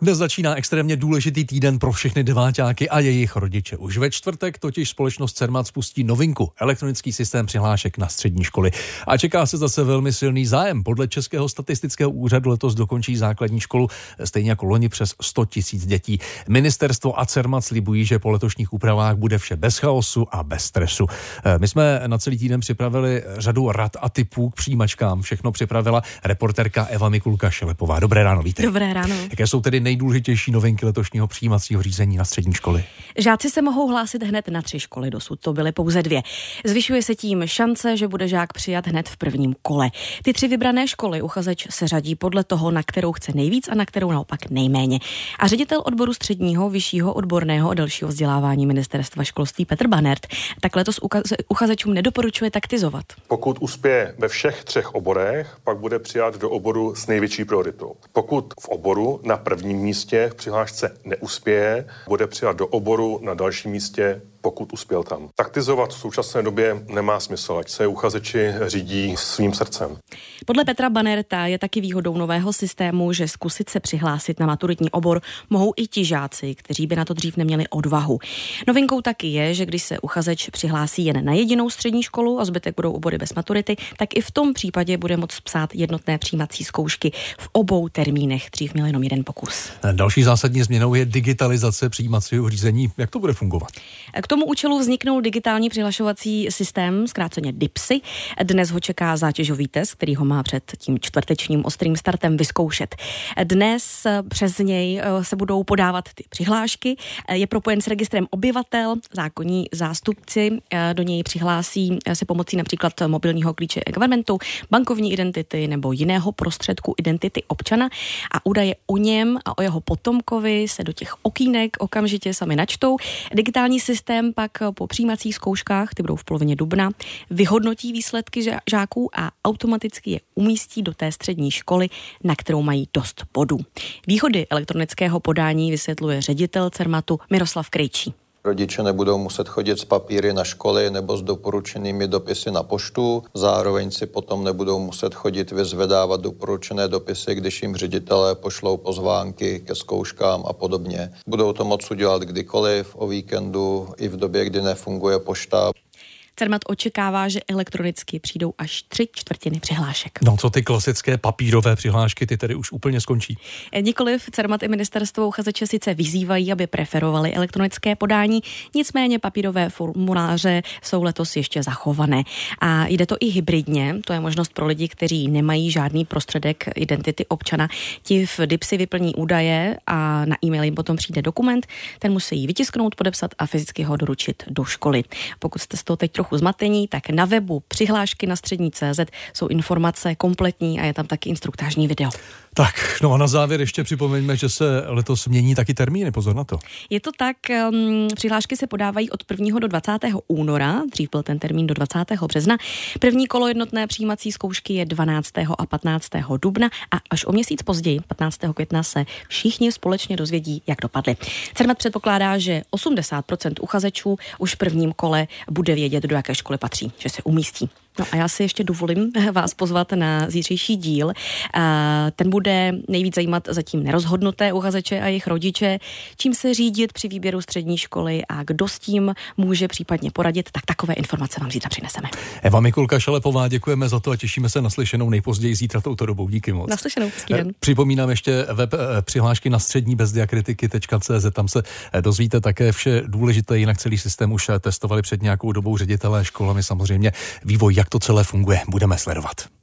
Dnes začíná extrémně důležitý týden pro všechny deváťáky a jejich rodiče. Už ve čtvrtek totiž společnost Cermat spustí novinku, elektronický systém přihlášek na střední školy. A čeká se zase velmi silný zájem. Podle Českého statistického úřadu letos dokončí základní školu stejně jako loni přes 100 tisíc dětí. Ministerstvo a Cermat slibují, že po letošních úpravách bude vše bez chaosu a bez stresu. Eh, my jsme na celý týden připravili řadu rad a typů k přijímačkám. Všechno připravila reporterka Eva Mikulka Šelepová. Dobré ráno, víte. Dobré ráno. Jaké jsou tedy nejdůležitější novinky letošního přijímacího řízení na střední školy? Žáci se mohou hlásit hned na tři školy, dosud to byly pouze dvě. Zvyšuje se tím šance, že bude žák přijat hned v prvním kole. Ty tři vybrané školy uchazeč se řadí podle toho, na kterou chce nejvíc a na kterou naopak nejméně. A ředitel odboru středního, vyššího odborného a dalšího vzdělávání ministerstva školství Petr Banert tak letos uchazečům nedoporučuje taktizovat. Pokud uspěje ve všech třech oborech, pak bude přijat do oboru s největší prioritou. Pokud v oboru na prvním místě v přihlášce neuspěje, bude přijat do oboru na dalším místě pokud uspěl tam. Taktizovat v současné době nemá smysl, ať se uchazeči řídí svým srdcem. Podle Petra Banerta je taky výhodou nového systému, že zkusit se přihlásit na maturitní obor mohou i ti žáci, kteří by na to dřív neměli odvahu. Novinkou taky je, že když se uchazeč přihlásí jen na jedinou střední školu a zbytek budou obory bez maturity, tak i v tom případě bude moct psát jednotné přijímací zkoušky v obou termínech. Dřív měl jenom jeden pokus. Další zásadní změnou je digitalizace přijímacího řízení. Jak to bude fungovat? K tomu účelu vzniknul digitální přihlašovací systém, zkráceně DIPSy. Dnes ho čeká zátěžový test, který ho má před tím čtvrtečním ostrým startem vyzkoušet. Dnes přes něj eh, se budou podávat ty přihlášky. Je propojen s registrem obyvatel, zákonní zástupci eh, do něj přihlásí se pomocí například mobilního klíče governmentu, bankovní identity nebo jiného prostředku identity občana a údaje o něm a o jeho potomkovi se do těch okýnek okamžitě sami načtou. Digitální systém Systém pak po přijímacích zkouškách, ty budou v polovině dubna, vyhodnotí výsledky žáků a automaticky je umístí do té střední školy, na kterou mají dost bodů. Výhody elektronického podání vysvětluje ředitel Cermatu Miroslav Krejčí. Rodiče nebudou muset chodit s papíry na školy nebo s doporučenými dopisy na poštu. Zároveň si potom nebudou muset chodit vyzvedávat doporučené dopisy, když jim ředitelé pošlou pozvánky ke zkouškám a podobně. Budou to moct udělat kdykoliv, o víkendu, i v době, kdy nefunguje pošta. Cermat očekává, že elektronicky přijdou až tři čtvrtiny přihlášek. No co ty klasické papírové přihlášky, ty tedy už úplně skončí? Eh, nikoliv Cermat i ministerstvo uchazeče sice vyzývají, aby preferovali elektronické podání, nicméně papírové formuláře jsou letos ještě zachované. A jde to i hybridně, to je možnost pro lidi, kteří nemají žádný prostředek identity občana. Ti v DIPSy vyplní údaje a na e-mail jim potom přijde dokument, ten musí vytisknout, podepsat a fyzicky ho doručit do školy. Pokud jste z toho teď trochu trochu zmatení, tak na webu přihlášky na střední CZ jsou informace kompletní a je tam taky instruktážní video. Tak, no a na závěr ještě připomeňme, že se letos mění taky termíny, pozor na to. Je to tak, um, přihlášky se podávají od 1. do 20. února, dřív byl ten termín do 20. března. První kolo jednotné přijímací zkoušky je 12. a 15. dubna a až o měsíc později, 15. května, se všichni společně dozvědí, jak dopadly. Cermat předpokládá, že 80% uchazečů už v prvním kole bude vědět, do jaké školy patří, že se umístí. No a já si ještě dovolím vás pozvat na zítřejší díl. Ten bude nejvíc zajímat zatím nerozhodnuté uchazeče a jejich rodiče, čím se řídit při výběru střední školy a kdo s tím může případně poradit, tak takové informace vám zítra přineseme. Eva Mikulka Šalepová, děkujeme za to a těšíme se na slyšenou nejpozději zítra touto dobou. Díky moc. Naslyšenou, den. Připomínám ještě web eh, přihlášky na střední bezdiakritiky.cz, tam se eh, dozvíte také vše důležité, jinak celý systém už eh, testovali před nějakou dobou ředitelé školami samozřejmě vývoj, jak jak to celé funguje, budeme sledovat.